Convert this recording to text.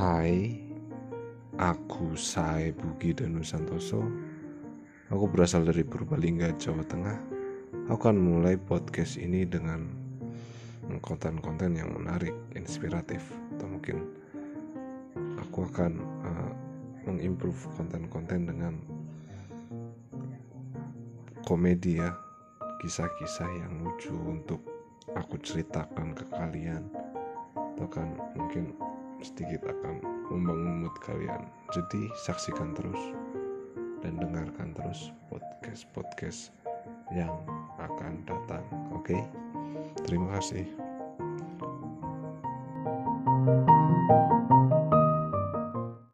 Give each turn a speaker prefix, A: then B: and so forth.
A: Hai, aku Sae Bugi Danu Santoso. Aku berasal dari Purbalingga, Jawa Tengah. Aku akan mulai podcast ini dengan konten-konten yang menarik, inspiratif, atau mungkin aku akan uh, mengimprove konten-konten dengan komedi ya, kisah-kisah yang lucu untuk aku ceritakan ke kalian atau kan mungkin sedikit akan membangun mood kalian jadi saksikan terus dan dengarkan terus podcast podcast yang akan datang oke okay? terima kasih